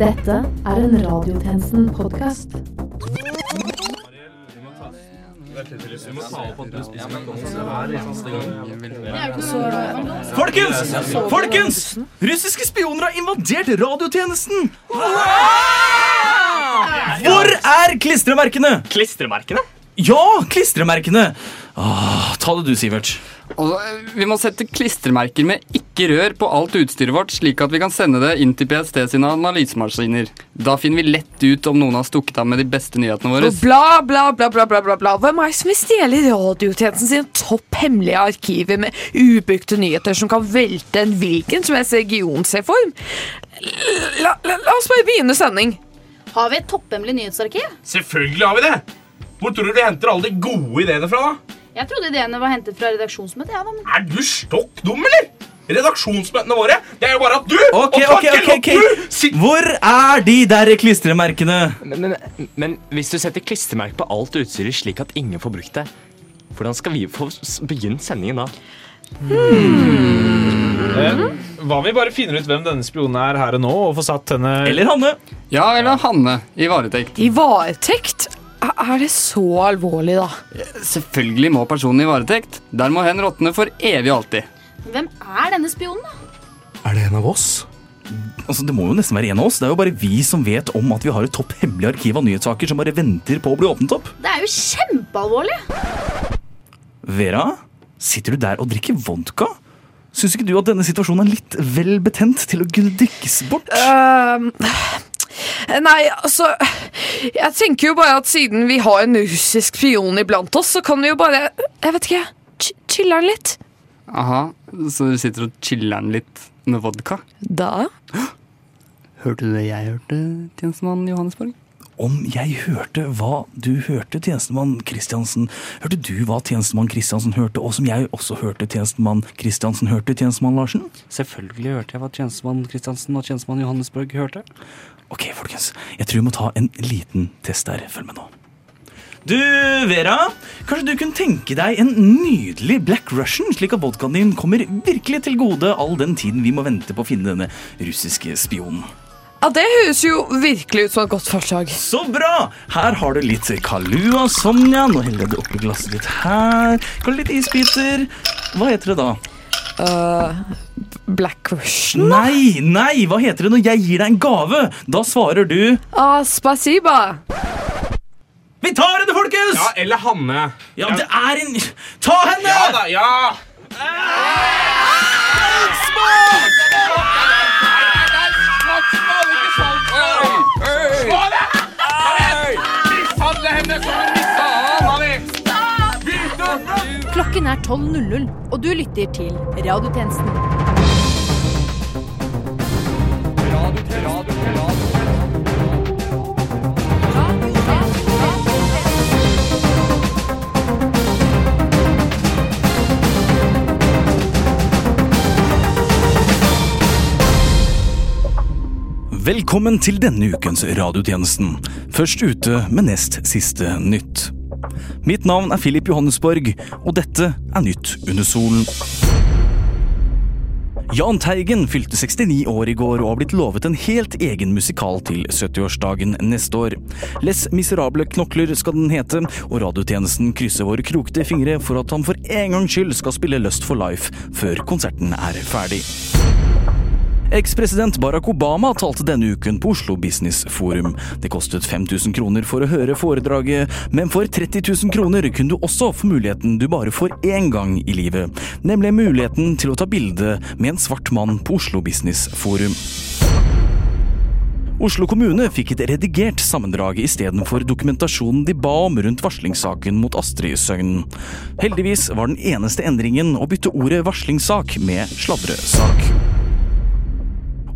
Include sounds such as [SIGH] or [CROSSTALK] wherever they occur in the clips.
Dette er en Radiotjenesten-podkast. Folkens! Folkens! Russiske spioner har invadert radiotjenesten! Hvor er klistremerkene? Klistremerkene? Ja, klistremerkene! Ah, ta det du, Sivert. Altså, vi må sette klistremerker med 'ikke rør' på alt utstyret vårt, slik at vi kan sende det inn til PST sine analysemaskiner. Da finner vi lett ut om noen har stukket av med de beste nyhetene våre. Bla, bla, bla, bla, bla, bla, bla. Hvem er det som vil stjele radiotjenesten sin topp hemmelige arkiver med ubrukte nyheter som kan velte en hvilken som helst regionsreform? La, la, la oss bare begynne sending. Har vi et topphemmelig nyhetsarkiv? Selvfølgelig har vi det! Hvor tror du vi henter alle de gode ideene fra? da? Jeg trodde ideene var hentet fra redaksjonsmøtet. Ja, da, men... Er du stokk dum, eller? Redaksjonsmøtene våre det er jo bare at du okay, og okay. ok. og du Hvor er de der klistremerkene? Men, men, men hvis du setter klistremerke på alt utstyret slik at ingen får brukt det, hvordan skal vi få begynt sendingen da? Eh, Hva om vi bare finner ut hvem denne spionen er her og nå, og får satt henne Eller Hanne? Ja, eller Hanne i varetekt. I varetekt? Er det så alvorlig, da? Selvfølgelig må personen i varetekt. Der må hen råtne for evig og alltid. Hvem er denne spionen, da? Er det en av oss? Altså, Det må jo nesten være en av oss. Det er jo bare vi som vet om at vi har et topp hemmelig arkiv av nyhetssaker som bare venter på å bli åpnet opp. Det er jo kjempealvorlig. Vera, sitter du der og drikker vodka? Syns ikke du at denne situasjonen er litt vel betent til å kunne drikkes bort? Ehm, nei, altså Jeg tenker jo bare at siden vi har en russisk spion iblant oss, så kan vi jo bare Jeg vet ikke. ch- Chiller'n litt. Aha, så du sitter og chiller'n litt med vodka? Da? Hørte du det jeg hørte, tjenestemann Johannesborg? Om jeg hørte hva du hørte, tjenestemann Kristiansen, hørte du hva tjenestemann Kristiansen hørte, og som jeg også hørte tjenestemann Kristiansen hørte, tjenestemann Larsen? Selvfølgelig hørte jeg hva tjenestemann Kristiansen og tjenestemann Johannesborg hørte. Ok, folkens, jeg tror vi må ta en liten test der. Følg med nå. Du, Vera, kanskje du kunne tenke deg en nydelig Black Russian, slik at vodkaen din kommer virkelig til gode all den tiden vi må vente på å finne denne russiske spionen. Ja, Det høres jo virkelig ut som et godt forslag. Så bra! Her har du litt Kalua Sonja. Nå heller jeg det oppi glasset ditt her. Kanskje litt isbiter? Hva heter det da? Black Russian? Nei, nei, hva heter det når jeg gir deg en gave? Da svarer du Ah, spasiba. Vi tar henne, folkens! Ja, eller Hanne. Ja, det er en Ta henne! Ja da, ja! Klokken er 12.00, og du lytter til Radiotjenesten. Velkommen til denne ukens radiotjenesten. Først ute med nest siste nytt. Mitt navn er Philip Johannesborg, og dette er Nytt under solen. Jahn Teigen fylte 69 år i går og har blitt lovet en helt egen musikal til 70-årsdagen neste år. Les miserable knokler skal den hete, og radiotjenesten krysser våre krokete fingre for at han for en gangs skyld skal spille Lust for life før konserten er ferdig. Eks-president Barack Obama talte denne uken på Oslo Business Forum. Det kostet 5000 kroner for å høre foredraget, men for 30 000 kroner kunne du også få muligheten du bare får én gang i livet, nemlig muligheten til å ta bilde med en svart mann på Oslo Business Forum. Oslo kommune fikk et redigert sammendrag istedenfor dokumentasjonen de ba om rundt varslingssaken mot Astrid Søgnen. Heldigvis var den eneste endringen å bytte ordet varslingssak med sladresak.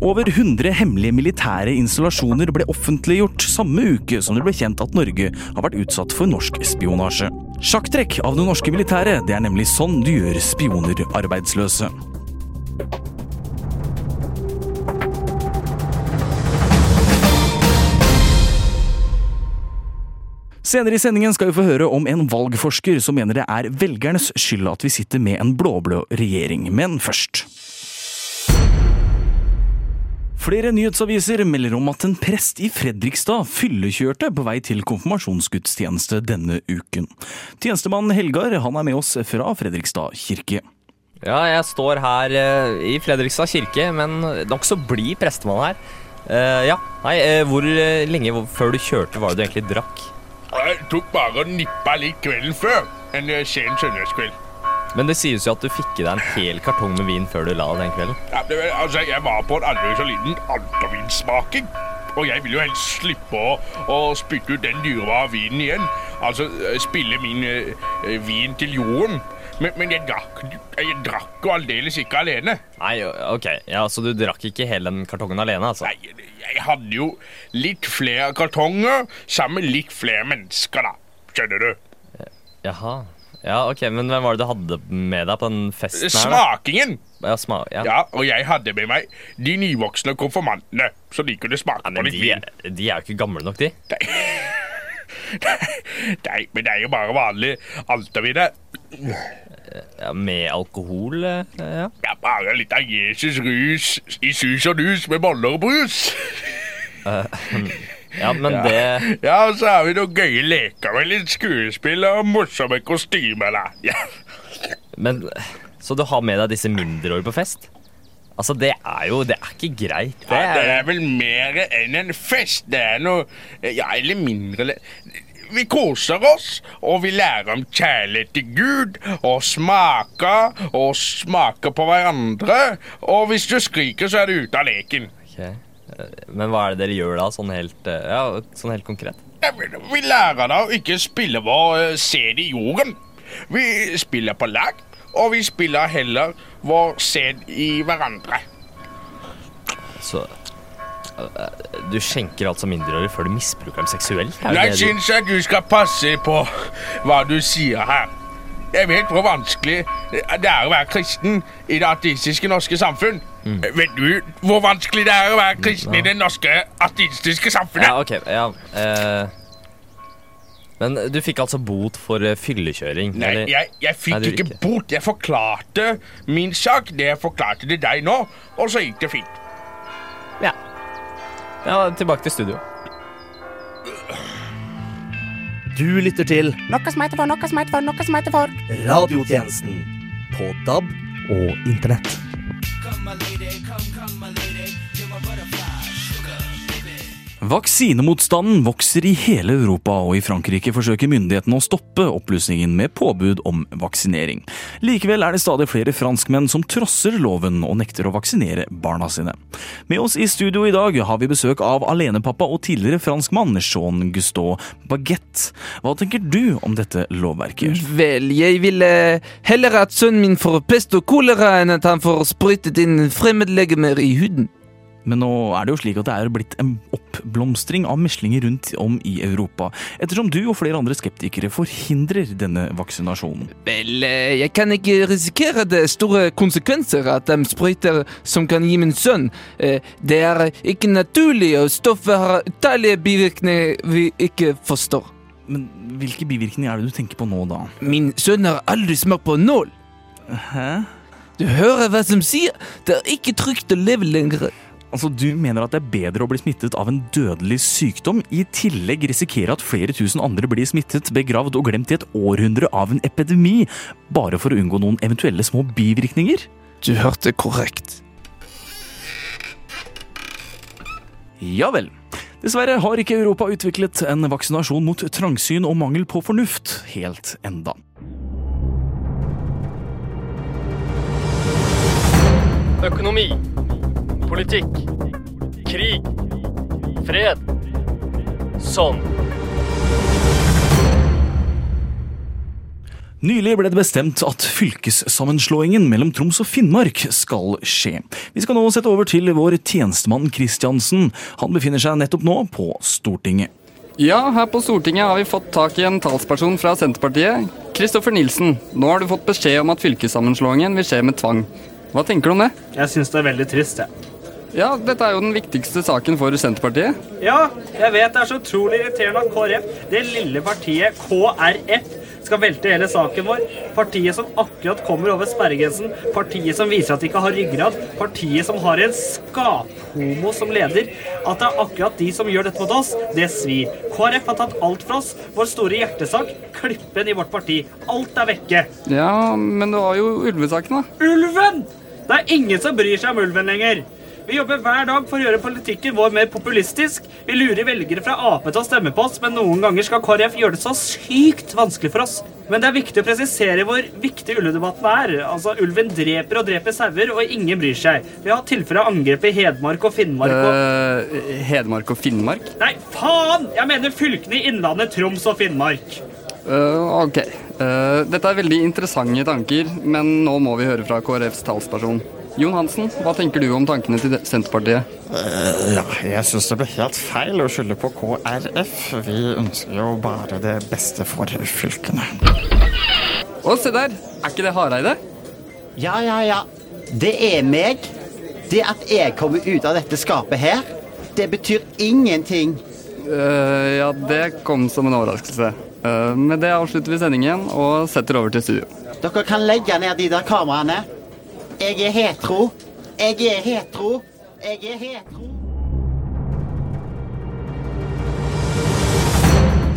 Over 100 hemmelige militære installasjoner ble offentliggjort samme uke som det ble kjent at Norge har vært utsatt for norsk spionasje. Sjakktrekk av det norske militæret, det er nemlig sånn du gjør spioner arbeidsløse. Senere i sendingen skal vi få høre om en valgforsker som mener det er velgernes skyld at vi sitter med en blå-blå regjering. Men først Flere nyhetsaviser melder om at en prest i Fredrikstad fyllekjørte på vei til konfirmasjonsgudstjeneste denne uken. Tjenestemann Helgar han er med oss fra Fredrikstad kirke. Ja, jeg står her eh, i Fredrikstad kirke, men nokså blid prestemann her. Uh, ja, nei, uh, hvor lenge før du kjørte var det du egentlig drakk? Jeg tok bare og nippa litt kvelden før. En sen søndagskveld. Men det sies jo at du fikk i deg en hel kartong med vin før du la deg den kvelden. Ja, det, altså, jeg var på en aldri så liten altervinsmaking. Og jeg vil jo helst slippe å, å spytte ut den dyrebare vinen igjen. Altså eh, spille min eh, vin til jorden. Men, men jeg drakk jeg drakk jo aldeles ikke alene. Nei, ok, ja, Så du drakk ikke hele den kartongen alene, altså? Nei, jeg hadde jo litt flere kartonger sammen med litt flere mennesker, da. Skjønner du? Jaha. Ja, ok, Men hvem var det du hadde med deg på den festen her? da? Smakingen. Ja, sma ja. Ja, og jeg hadde med meg de nyvoksne konfirmantene, så de kunne smake Nei, på men litt de, vin. de er jo ikke gamle nok, de. Nei, [LAUGHS] men det er jo bare vanlig altervin. Ja, med alkohol, eh, ja. Ja, bare litt av Jesus rus i sus og dus med boller og brus. [LAUGHS] [LAUGHS] Ja, men det Ja, og så har vi noen gøye leker med litt skuespill og morsomme kostymer, da. Ja. Men Så du har med deg disse mindreårige på fest? Altså, det er jo Det er ikke greit. Det Ja, det er, er vel mer enn en fest. Det er noe Ja, eller mindre Vi koser oss, og vi lærer om kjærlighet til Gud, og smaker, og smaker på hverandre. Og hvis du skriker, så er du ute av leken. Ok. Men hva er det dere gjør da, sånn helt, eh, ja, sånn helt konkret? Vi lærer da å ikke spille vår eh, sæd i jorden. Vi spiller på lag, og vi spiller heller vår sæd i hverandre. Så eh, Du skjenker altså mindreårige før du misbruker dem seksuelt? Jeg syns at du skal passe på hva du sier her. Jeg vet hvor vanskelig det er å være kristen i det ateistiske norske samfunn. Vet du hvor vanskelig det er å være kristen i det norske ateistiske samfunnet? Ja, ok. Ja, eh, men du fikk altså bot for eh, fyllekjøring? Nei, eller? jeg, jeg fikk Nei, ikke ikke. bot. Jeg forklarte min sak. Det jeg forklarte til deg nå, og så gikk det fint. Ja. ja, tilbake til studio. Du lytter til Noe som heter for, noe som heter for, noe som heter for. Radiotjenesten på DAB og Internett. come, come Vaksinemotstanden vokser i hele Europa, og i Frankrike forsøker myndighetene å stoppe oppblussingen med påbud om vaksinering. Likevel er det stadig flere franskmenn som trosser loven og nekter å vaksinere barna sine. Med oss i studio i dag har vi besøk av alenepappa og tidligere franskmann Jean Gustaud Baguette. Hva tenker du om dette lovverket? Vel, jeg ville heller at sønnen min får pest og kolera enn at han får sprøytet inn fremmedlegemer i huden. Men nå er det jo slik at det er blitt en oppblomstring av meslinger rundt om i Europa, ettersom du og flere andre skeptikere forhindrer denne vaksinasjonen. Vel, eh, jeg kan ikke risikere det store konsekvenser at de sprøyter som kan gi min sønn. Eh, Det er ikke naturlig, og stoffet har utallige bivirkninger vi ikke forstår. Men hvilke bivirkninger er det du tenker på nå, da? Min sønn har aldri smakt på nål. Hæ? Du hører hva som sier? Det er ikke trygt å leve lenger. Altså, Du mener at det er bedre å bli smittet av en dødelig sykdom, i tillegg risikere at flere tusen andre blir smittet, begravd og glemt i et århundre av en epidemi, bare for å unngå noen eventuelle små bivirkninger? Du hørte korrekt. Ja vel. Dessverre har ikke Europa utviklet en vaksinasjon mot trangsyn og mangel på fornuft helt enda. Økonomi. Politikk. Krig. Fred. Sånn. Nylig ble det bestemt at fylkessammenslåingen mellom Troms og Finnmark skal skje. Vi skal nå sette over til vår tjenestemann Kristiansen. Han befinner seg nettopp nå på Stortinget. Ja, her på Stortinget har vi fått tak i en talsperson fra Senterpartiet. Kristoffer Nilsen, nå har du fått beskjed om at fylkessammenslåingen vil skje med tvang. Hva tenker du om det? Jeg syns det er veldig trist, jeg. Ja, dette er jo den viktigste saken for Senterpartiet. Ja, jeg vet det er så utrolig irriterende at KrF, det lille partiet KrF, skal velte hele saken vår. Partiet som akkurat kommer over sperregrensen. Partiet som viser at de ikke har ryggrad. Partiet som har en skaphomo som leder. At det er akkurat de som gjør dette mot oss, det svir. KrF har tatt alt fra oss. Vår store hjertesak. Klippen i vårt parti. Alt er vekke. Ja, men du har jo ulvesaken, da. Ulven! Det er ingen som bryr seg om ulven lenger. Vi jobber hver dag for å gjøre politikken vår mer populistisk. Vi lurer velgere fra Ap til å stemme på oss, men noen ganger skal KrF gjøre det så sykt vanskelig for oss. Men det er viktig å presisere hvor viktig ulvedebatten er. Altså, Ulven dreper og dreper sauer, og ingen bryr seg. Vi har tilfeller av angrep i Hedmark og Finnmark og uh, Hedmark og Finnmark? Nei, faen! Jeg mener fylkene i Innlandet, Troms og Finnmark. Uh, ok. Uh, dette er veldig interessante tanker, men nå må vi høre fra KrFs talsperson. Jon Hansen, hva tenker du om tankene til Senterpartiet? Eh, ja, jeg syns det blir helt feil å skylde på KrF. Vi ønsker jo bare det beste for fylkene. Å, se der! Er ikke det Hareide? Ja, ja, ja. Det er meg. Det at jeg kommer ut av dette skapet her, det betyr ingenting. Uh, ja, det kom som en overraskelse. Uh, med det avslutter vi sendingen og setter over til studio. Dere kan legge ned de der kameraene. Jeg er hetero. Jeg er hetero. Jeg er hetero.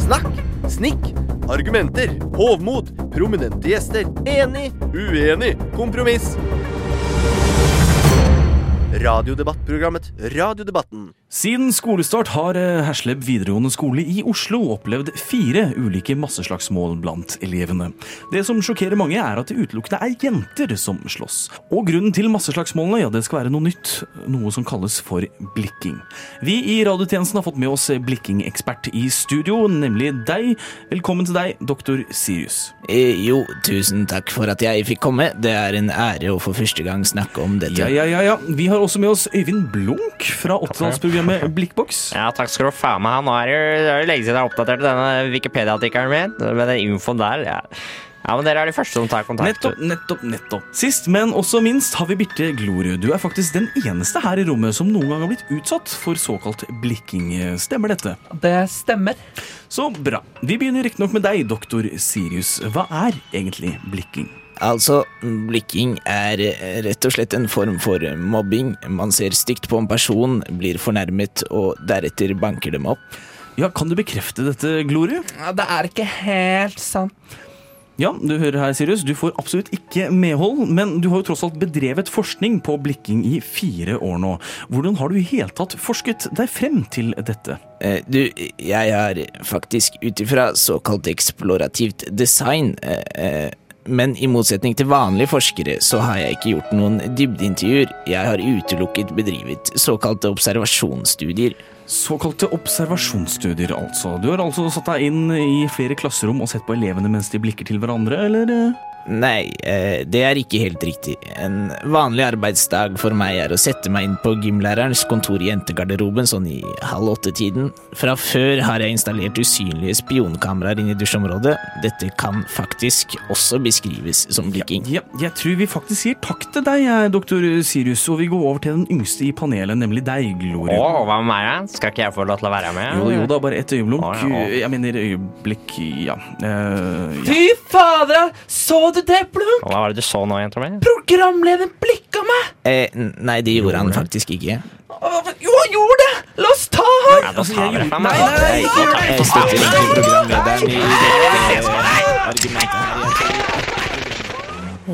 Snakk, snikk, argumenter, hovmod, prominente gjester, enig, uenig, kompromiss. Radiodebattprogrammet Radiodebatten. Siden skolestart har eh, Hersleb videregående skole i Oslo opplevd fire ulike masseslagsmål blant elevene. Det som sjokkerer mange, er at det utelukkende er jenter som slåss. Og grunnen til masseslagsmålene ja, det skal være noe nytt, noe som kalles for blikking. Vi i radiotjenesten har fått med oss blikkingekspert i studio, nemlig deg. Velkommen til deg, doktor Sirius. Eh, jo, tusen takk for at jeg fikk komme. Det er en ære å for første gang snakke om dette. Ja, ja, ja, ja. Vi har også med oss Øyvind Blunk fra åttitallsprogrammet Blikkboks. Ja, takk skal du faen meg ha. Nå er det jo lenge siden jeg har oppdatert denne Wikipedia-artikkelen min. Med den infoen der. Ja. ja, men dere er de første som tar kontakt. Nettopp, nettopp, nettopp. Sist, men også minst, har vi Birte Glorud. Du er faktisk den eneste her i rommet som noen gang har blitt utsatt for såkalt blikking. Stemmer dette? Det stemmer. Så bra. Vi begynner riktignok med deg, doktor Sirius. Hva er egentlig blikking? Altså, blikking er eh, rett og slett en form for mobbing. Man ser stygt på en person, blir fornærmet, og deretter banker dem opp. Ja, Kan du bekrefte dette, Glorie? Ja, det er ikke helt sant. Ja, du hører her, Sirius. Du får absolutt ikke medhold, men du har jo tross alt bedrevet forskning på blikking i fire år nå. Hvordan har du i hele tatt forsket deg frem til dette? Eh, Du, jeg har faktisk ut ifra såkalt eksplorativt design eh, eh, men i motsetning til vanlige forskere så har jeg ikke gjort noen dybdeintervjuer. Jeg har utelukket bedrivet såkalte observasjonsstudier. Såkalte observasjonsstudier, altså. Du har altså satt deg inn i flere klasserom og sett på elevene mens de blikker til hverandre, eller? Nei, eh, det er ikke helt riktig. En vanlig arbeidsdag for meg er å sette meg inn på gymlærerens kontor i jentegarderoben sånn i halv åtte-tiden. Fra før har jeg installert usynlige spionkameraer inne i dusjområdet. Dette kan faktisk også beskrives som blikking. Ja, jeg tror vi faktisk sier takk til deg, doktor Sirius, og vi går over til den yngste i panelet, nemlig deg, Gloria. Å, hva med meg? Skal ikke jeg få lov til å være med? Jo jo da, bare et øyeblikk. Å, ja, å. Jeg mener øyeblikk, ja. Uh, ja. Fy fader! Så du det, Blunk? Hva var det du så nå, jenta mi? Programlederen blikka meg! Eh, nei, det gjorde han faktisk ikke. Jo, han gjorde det! La oss ta han! Ja, da tar vi ham! Nei, Nei, nei, nei! Jeg støtter ikke programlederen i dette.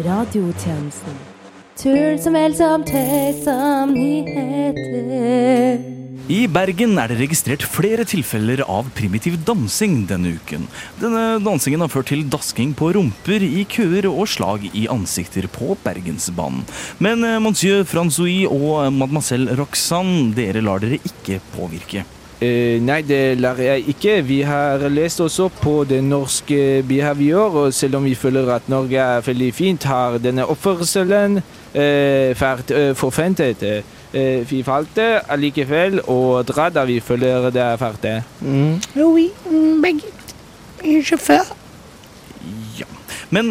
Radiotjenesten. Tull som helst som tøys som nyheter. I Bergen er det registrert flere tilfeller av primitiv dansing denne uken. Denne dansingen har ført til dasking på rumper i køer og slag i ansikter på Bergensbanen. Men eh, monsieur Francois og mademoiselle Roxanne, dere lar dere ikke påvirke. Eh, nei, det lar jeg ikke. Vi har lest også på det norske Behavior, og selv om vi føler at Norge er veldig fint, har denne oppførselen eh, vært eh, forventet. Eh, vi valgte allikevel og dra da vi føler det er ferdig. Mm. Oui, mm, begge. Sjåfør. Men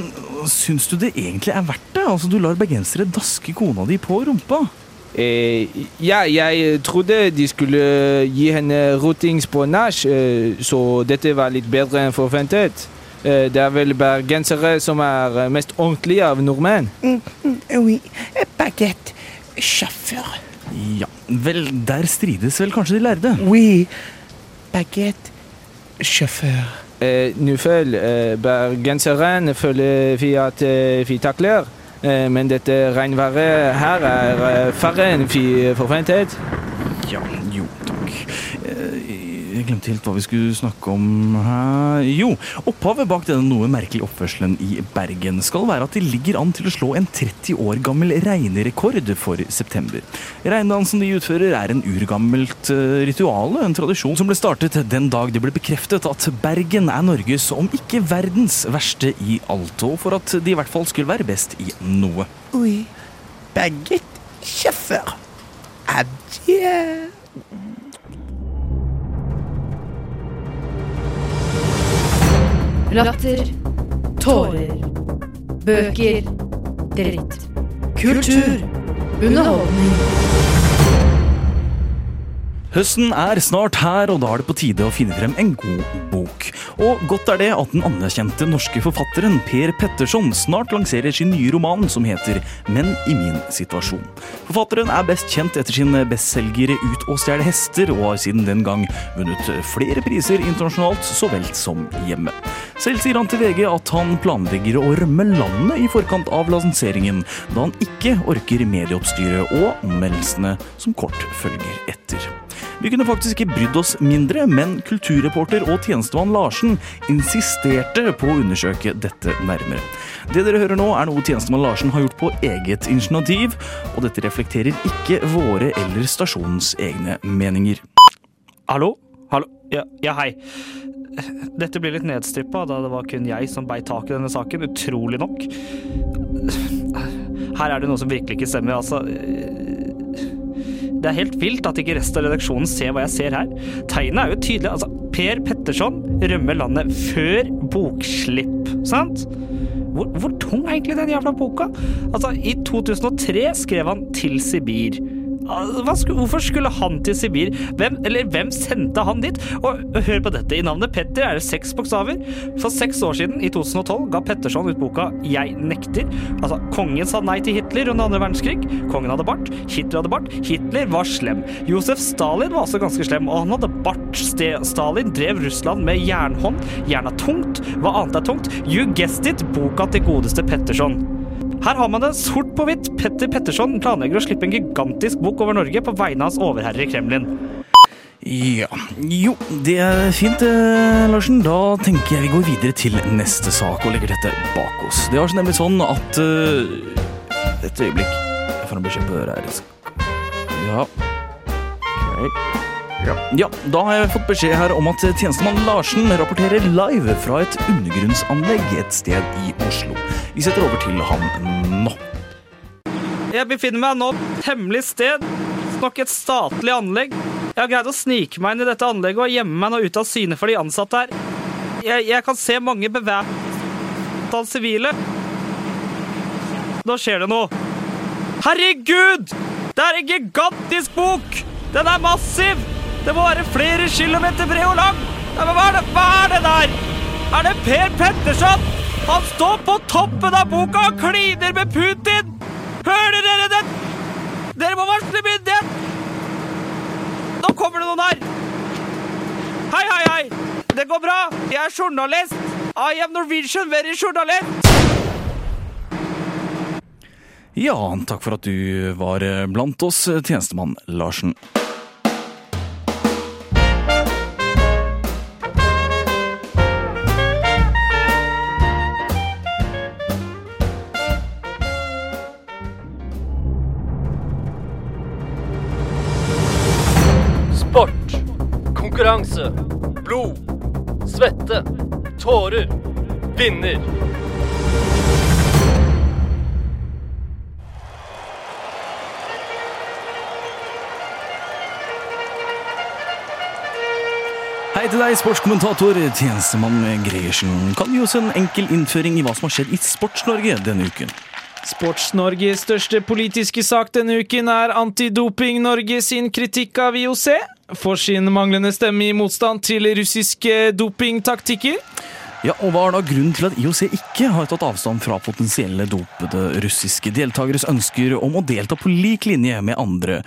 syns du det egentlig er verdt det? Altså, Du lar bergensere daske kona di på rumpa. Eh, ja, jeg trodde de skulle gi henne rotings på nach, eh, så dette var litt bedre enn forventet. Eh, Det er vel bergensere som er eh, mest ordentlige av nordmenn. Mm, mm, oui, baguette. Sjåfør. Ja, vel, der strides vel kanskje de lærde? Oui, baguette. Sjåfør. Eh, Nå føler eh, bergenseren føler vi at eh, vi takler. Eh, men dette regnværet her er eh, færre enn vi forventet. Ja, jo, takk. Eh, Glemte helt hva vi skulle snakke om her. Jo, opphavet bak denne noe merkelige oppførselen i Bergen skal være at de ligger an til å slå en 30 år gammel regnerekord for september. Regndansen de utfører er en urgammelt ritual, rituale, en tradisjon som ble startet den dag det ble bekreftet at Bergen er Norges, om ikke verdens, verste i alt, og for at de i hvert fall skulle være best i noe. Oi. Berget Sjåfør. Adjø. Latter. Tårer. Bøker. Dritt. Kultur. Underholdning. Høsten er snart her, og da er det på tide å finne frem en god bok. Og godt er det at den anerkjente norske forfatteren Per Petterson snart lanserer sin nye roman som heter Menn i min situasjon. Forfatteren er best kjent etter sin bestselger Ut og stjele hester, og har siden den gang vunnet flere priser internasjonalt så vel som hjemme. Selv sier han til VG at han planlegger å rømme landet i forkant av lanseringen, da han ikke orker medieoppstyret og anmeldelsene som kort følger etter. Vi kunne faktisk ikke brydd oss mindre, men kulturreporter og tjenestemann Larsen insisterte på å undersøke dette nærmere. Det dere hører nå, er noe tjenestemann Larsen har gjort på eget initiativ, og dette reflekterer ikke våre eller stasjonens egne meninger. Hallo? Hallo? Ja, ja hei. Dette blir litt nedstrippa, da det var kun jeg som beit tak i denne saken, utrolig nok. Her er det noe som virkelig ikke stemmer, altså. Det er helt vilt at ikke resten av redaksjonen ser hva jeg ser her. Tegnet er jo tydelig. Altså, Per Petterson rømmer landet før bokslipp, sant? Hvor, hvor tung er egentlig den jævla boka? Altså, I 2003 skrev han Til Sibir. Hva skulle, hvorfor skulle han til Sibir? Hvem, eller hvem sendte han dit? Og hør på dette, i navnet Petter er det seks bokstaver. For seks år siden, i 2012, ga Petterson ut boka Jeg nekter. Altså, kongen sa nei til Hitler under andre verdenskrig. Kongen hadde bart. Hitler hadde bart. Hitler var slem. Josef Stalin var også ganske slem, og han hadde bart. Stalin drev Russland med jernhånd. Jern er tungt. Hva annet er tungt? You guessed it, boka til godeste Petterson. Her har man det sort på hvitt. Petter Petterson planlegger å slippe en gigantisk bok over Norge på vegne av hans overherre i Kremlin. Ja, jo, det er fint, eh, Larsen. Da tenker jeg vi går videre til neste sak og legger dette bak oss. Det var nemlig sånn at eh, Et øyeblikk. Jeg får en beskjed på øret her. Ja. Okay. Ja. ja, da har jeg fått beskjed her om at tjenestemann Larsen rapporterer live fra et undergrunnsanlegg et sted i Oslo. Vi setter over til ham nå. Jeg befinner meg nå på et hemmelig sted. Nok et statlig anlegg. Jeg har greid å snike meg inn i dette anlegget og gjemme meg nå ute av syne for de ansatte her. Jeg, jeg kan se mange bevæpnede sivile. Nå skjer det noe. Herregud! Det er en gigantisk bok! Den er massiv! Det må være flere kilometer bred og lang. Hva er, det, hva er det der? Er det Per Petterson? Han står på toppen av boka og kliner med Putin! Hører dere det? Dere må varsle myndighet! Nå kommer det noen her! Hei, hei, hei! Det går bra. Jeg er journalist. I am Norwegian very journalist. Ja, takk for at du var eh, blant oss, tjenestemann Larsen. Konkurranse. Blod. Svette. Tårer. Vinner. Hei til deg, sportskommentator, tjenestemann Gregersen. Kan du gi oss en enkel innføring i hva som har skjedd i Sports-Norge denne uken? Sports-Norges største politiske sak denne uken er Antidoping Norge sin kritikk av IOC for sin manglende stemme i motstand til russiske dopingtaktikker. Ja, og Hva er da grunnen til at IOC ikke har tatt avstand fra potensielle dopede russiske deltakeres ønsker om å delta på lik linje med andre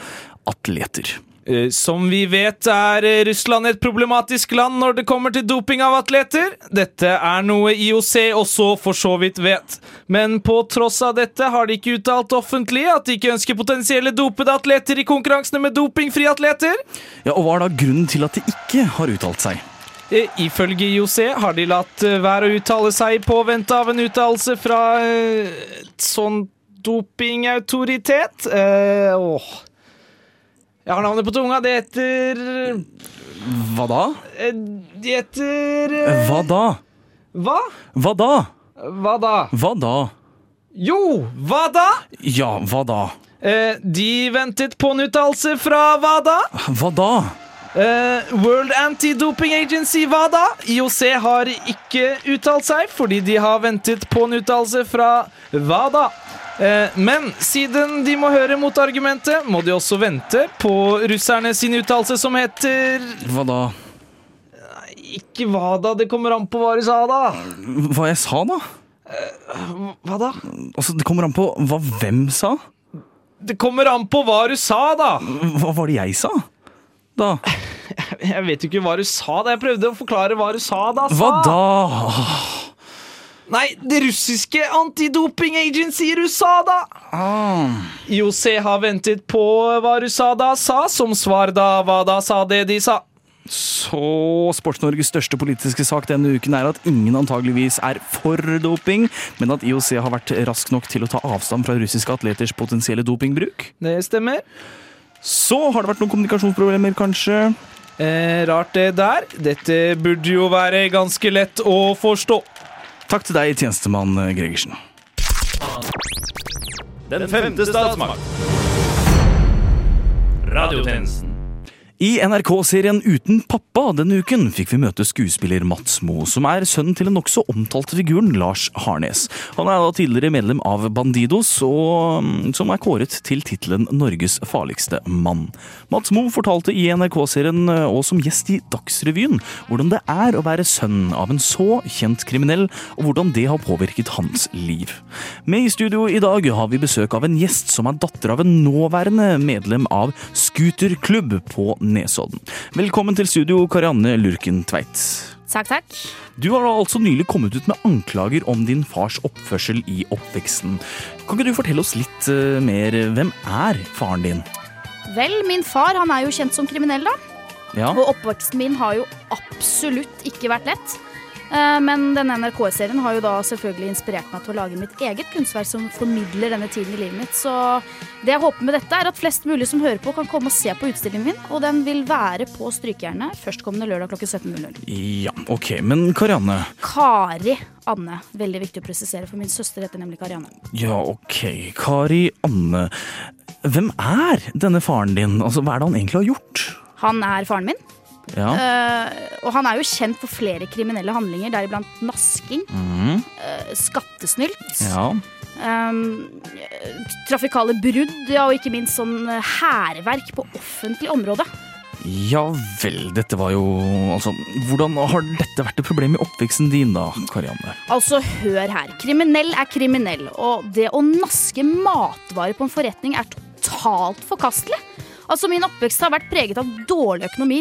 atleter? Eh, Som vi vet er eh, Russland et problematisk land når det kommer til doping av atleter. Dette er noe IOC også for så vidt vet. Men på tross av dette har de ikke uttalt offentlig at de ikke ønsker potensielle dopede atleter i konkurransene med dopingfrie atleter. Ja, og Hva er da grunnen til at de ikke har uttalt seg? Eh, Ifølge IOC har de latt være å uttale seg i påvente av en uttalelse fra et sånn dopingautoritet. Eh, åh. Jeg har navnet på tunga. Det heter Hva da? eh, Det heter eh, Hva da? Hva? Hva da? Hva da? Hva da? Jo, hva da? Ja, hva da? Eh, de ventet på en uttalelse fra hva da? Hva da? Eh, World Anti-Doping Agency, hva da? IOC har ikke uttalt seg, fordi de har ventet på en uttalelse fra hva da? Uh, men siden de må høre motargumentet, må de også vente på russerne sin uttalelse som heter Hva da? Ikke hva da, det kommer an på hva du sa da. Hva jeg sa, da? Hva da? Altså, Det kommer an på hva hvem sa. Det kommer an på hva du sa, da. Hva var det jeg sa? Da? [LAUGHS] Jeg vet jo ikke hva du sa da. Jeg prøvde å forklare hva du sa da. Sa. Hva da? Nei, det russiske antidoping agency USA, Ah. IOC har ventet på hva USADA sa, som svar da hva da sa det de sa. Så Sports-Norges største politiske sak denne uken er at ingen antageligvis er for doping, men at IOC har vært rask nok til å ta avstand fra russiske atleters potensielle dopingbruk. Det stemmer. Så har det vært noen kommunikasjonsproblemer, kanskje? Eh, rart det der. Dette burde jo være ganske lett å forstå. Takk til deg, tjenestemann Gregersen. Den femte statsmakt. Radiotjenesten. I NRK-serien Uten pappa denne uken fikk vi møte skuespiller Mats Mo, som er sønnen til den nokså omtalte figuren Lars Harnes. Han er da tidligere medlem av Bandidos, og mm, som er kåret til tittelen Norges farligste mann. Mats Mo fortalte i NRK-serien og som gjest i Dagsrevyen hvordan det er å være sønn av en så kjent kriminell, og hvordan det har påvirket hans liv. Med i studio i dag har vi besøk av en gjest som er datter av en nåværende medlem av Scooterklubb på Nesodden. Velkommen til studio, Karianne Lurken Tveit. Takk, takk. Du har altså nylig kommet ut med anklager om din fars oppførsel i oppveksten. Kan ikke du fortelle oss litt eh, mer? Hvem er faren din? Vel, min far han er jo kjent som kriminell, da. Ja. Og oppveksten min har jo absolutt ikke vært lett. Eh, Men denne NRK-serien har jo da selvfølgelig inspirert meg til å lage mitt eget kunstverk som formidler denne tiden i livet mitt. Så det jeg håper med dette, er at flest mulig som hører på, kan komme og se på utstillingen min. Og den vil være på Strykejernet førstkommende lørdag klokken 17.00. Ja, ok, men Karianne Kari Anne. Veldig viktig å presisere, for min søster heter nemlig Karianne. Ja, ok. Kari Anne. Hvem er denne faren din? Altså, Hva er det han egentlig har gjort? Han er faren min. Ja. Uh, og han er jo kjent for flere kriminelle handlinger, deriblant nasking, Mhm. uh, skattesnylt, Ja. um, trafikale brudd, ja, og ikke minst sånn eh, hærverk på offentlig område. Ja vel, dette var jo Altså, hvordan har dette vært et problem i oppveksten din, da, Karianne? Altså, hør her. Kriminell er kriminell, og det å naske matvarer på en forretning er totalt forkastelig. Altså, Min oppvekst har vært preget av dårlig økonomi,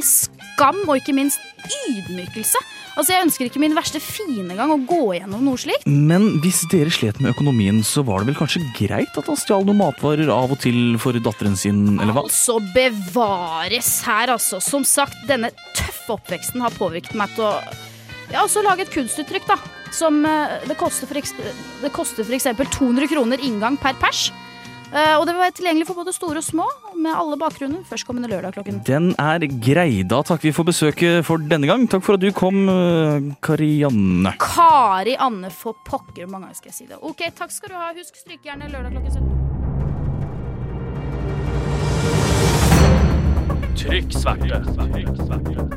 skam og ikke minst ydmykelse. Altså, Jeg ønsker ikke min verste fine gang å gå gjennom noe slikt. Men hvis dere slet med økonomien, så var det vel kanskje greit at han stjal noen matvarer av og til for datteren sin, eller hva? Altså bevares her, altså. Som sagt, denne tøffe oppveksten har påvirket meg til å ja, også lage et kunstuttrykk, da. Som eh, det koster for, det koster for eksempel 200 kroner inngang per pers. Eh, og det vil være tilgjengelig for både store og små, med alle bakgrunner, førstkommende lørdag klokken Den er grei. Da takker vi for besøket for denne gang. Takk for at du kom, eh, Karianne. Kari Anne for pokker. Hvor mange ganger skal jeg si det? Ok, takk skal du ha. Husk strykejernet lørdag klokken 17. Trykk sverte.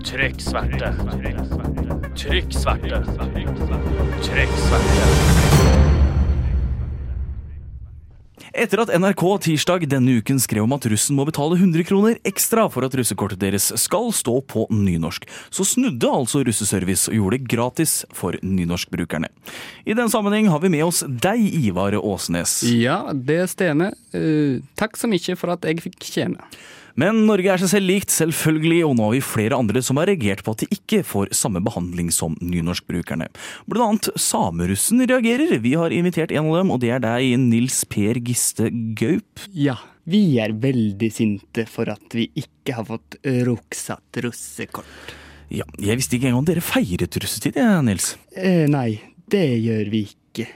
Trykk sverte. Trykk sverte. Trykk sverte. Etter at NRK tirsdag denne uken skrev om at russen må betale 100 kroner ekstra for at russekortet deres skal stå på nynorsk, så snudde altså Russeservice og gjorde det gratis for nynorskbrukerne. I den sammenheng har vi med oss deg, Ivar Åsnes. Ja, det stemmer. Uh, takk så mye for at jeg fikk komme. Men Norge er seg selv likt, selvfølgelig, og nå har vi flere andre som har reagert på at de ikke får samme behandling som nynorskbrukerne. Blant annet samerussen reagerer. Vi har invitert en av dem, og det er deg, Nils Per Giste Gaup. Ja, vi er veldig sinte for at vi ikke har fått ruksatt russekort. Ja, jeg visste ikke engang dere feiret russetid, jeg, Nils. Eh, nei, det gjør vi ikke.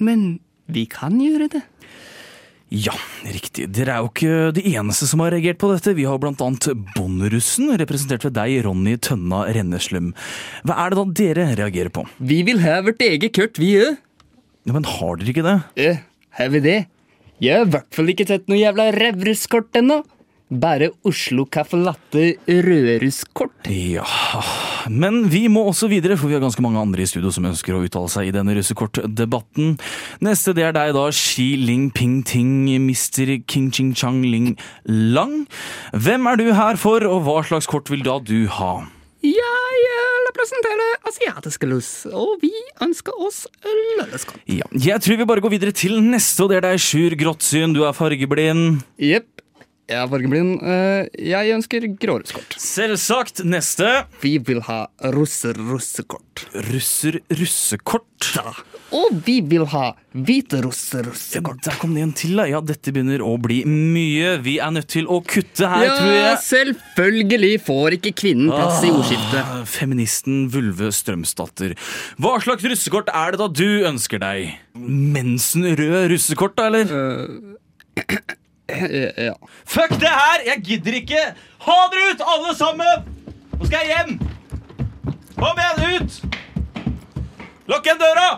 Men vi kan gjøre det. Ja, riktig. Dere er jo ikke de eneste som har reagert på dette. Vi har blant annet Bonderussen, representert ved deg, Ronny Tønna Renneslum. Hva er det da dere reagerer på? Vi vil ha vårt eget kort, vi òg. Ja, men har dere ikke det? Ja, har vi det? Jeg har i hvert fall ikke sett noe jævla revruskort ennå. Bare Oslo Caffè Latte Røruskort. Ja, men vi må også videre, for vi har ganske mange andre i studio som ønsker å uttale seg i denne russekortdebatten. Neste det er deg da, Xi Ling Ping Ting, Mr. King Ching Chang Ling Lang. Hvem er du her for, og hva slags kort vil da du ha? Jeg representerer asiatiske lus, og vi ønsker oss lønneskort. Ja, jeg tror vi bare går videre til neste, og det er deg, Sjur Gråtsyn. Du er fargeblind. Jepp. Jeg er fargeblind. Eh, Jeg ønsker gråruskort. Selvsagt. Neste. Vi vil ha russer-russekort. Russer-russekort? Ja. Og vi vil ha hvite-russer-russekort. Der kom det en til. Ja, dette begynner å bli mye. Vi er nødt til å kutte her, ja, tror jeg. selvfølgelig får ikke kvinnen plass i ordskiftet. Ah, Feministen Vulve Strømsdatter. Hva slags russekort er det da du ønsker deg? Mensenrød russekort, da, eller? Ja. Fuck det her! Jeg gidder ikke! Ha dere ut, alle sammen! Nå skal jeg hjem! Kom igjen, ut! Lukk igjen døra!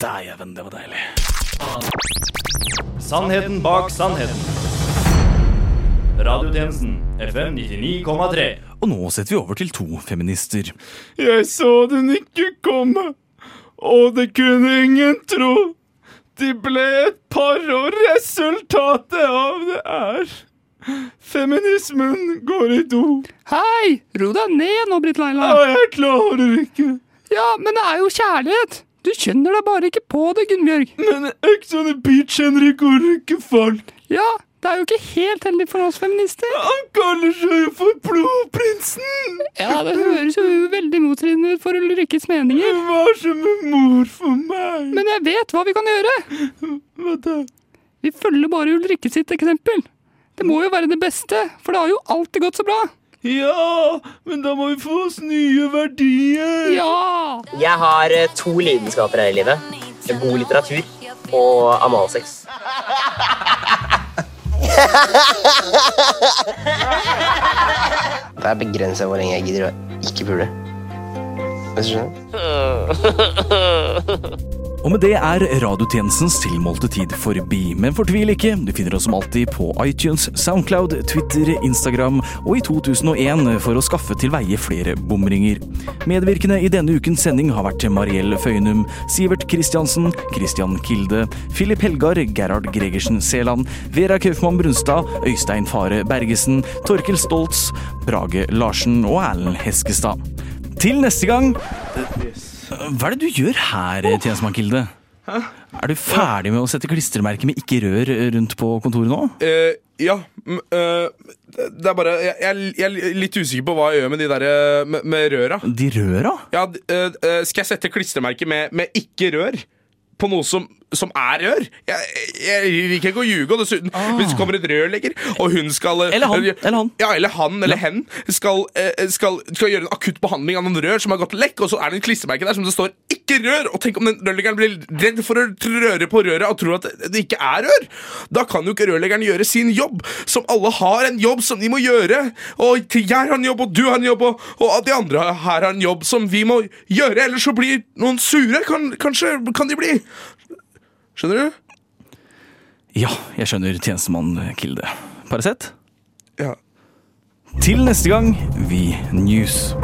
Dæven, det var deilig. Sannheten bak sannheten. Radiotjenesten FM 99,3. Og nå setter vi over til to feminister. Jeg så den ikke komme, og det kunne ingen tro. De ble et par, og resultatet av det er Feminismen går i do. Hei! Ro deg ned nå, Britt Leila. Ja, jeg klarer ikke. Ja, men det er jo kjærlighet. Du skjønner deg bare ikke på det, Gunnbjørg. Men Ex on the Beach Henrik folk. Ja, det er jo ikke helt heldig for oss feminister. Han kaller seg jo for Blodprinsen. Ja, det høres jo veldig motstridende ut for Ulrikkes meninger. Hun var som en mor for meg. Men jeg vet hva vi kan gjøre. Hva da? Vi følger bare Ulrikke sitt eksempel. Det må jo være det beste, for det har jo alltid gått så bra. Ja, men da må vi få oss nye verdier. Ja! Jeg har eh, to lidenskaper her i livet. God litteratur og analsex. Det er begrensa hvor lenge jeg gidder å ikke pule. Hvis du skjønner? [LAUGHS] Og med det er radiotjenestens tilmålte tid forbi. Men fortvil ikke, du finner oss som alltid på iTunes, Soundcloud, Twitter, Instagram og i 2001 for å skaffe til veie flere bomringer. Medvirkende i denne ukens sending har vært Mariell Føynum, Sivert Kristiansen, Christian Kilde, Filip Helgar, Gerhard Gregersen Seland, Vera Kaufmann Brunstad, Øystein Fare Bergesen, Torkel Stoltz, Brage Larsen og Erlend Heskestad. Til neste gang Hva er det du gjør her, tjenestemann Kilde? Er du ferdig med å sette klistremerker med 'ikke rør' rundt på kontoret nå? Uh, ja. eh, det er bare jeg, jeg, jeg er litt usikker på hva jeg gjør med de der eh, med, med røra. De røra? Ja, uh, skal jeg sette klistremerker med, med 'ikke rør'? På noe som, som er rør? Jeg, liker ikke å ljuge. Og dessuten, hvis det kommer et rørlegger, og hun skal eh, Eller han, eller han. Ja, eller han eller hen skal, eh, skal, skal gjøre en akutt behandling av noen rør som har gått lekk, og så er det en klistremerke der som det står 'ikke rør'. Og tenk om den rørleggeren blir redd for å røre på røret og tror at det ikke er rør. Da kan jo ikke rørleggeren gjøre sin jobb, som alle har en jobb som de må gjøre. Og jeg har en jobb, og du har en jobb, og, og de andre her har en jobb som vi må gjøre, ellers så blir noen sure. Kan, kanskje kan de bli. Skjønner du? Ja, jeg skjønner tjenestemann Kilde. Paracet? Ja. Til neste gang, vi news.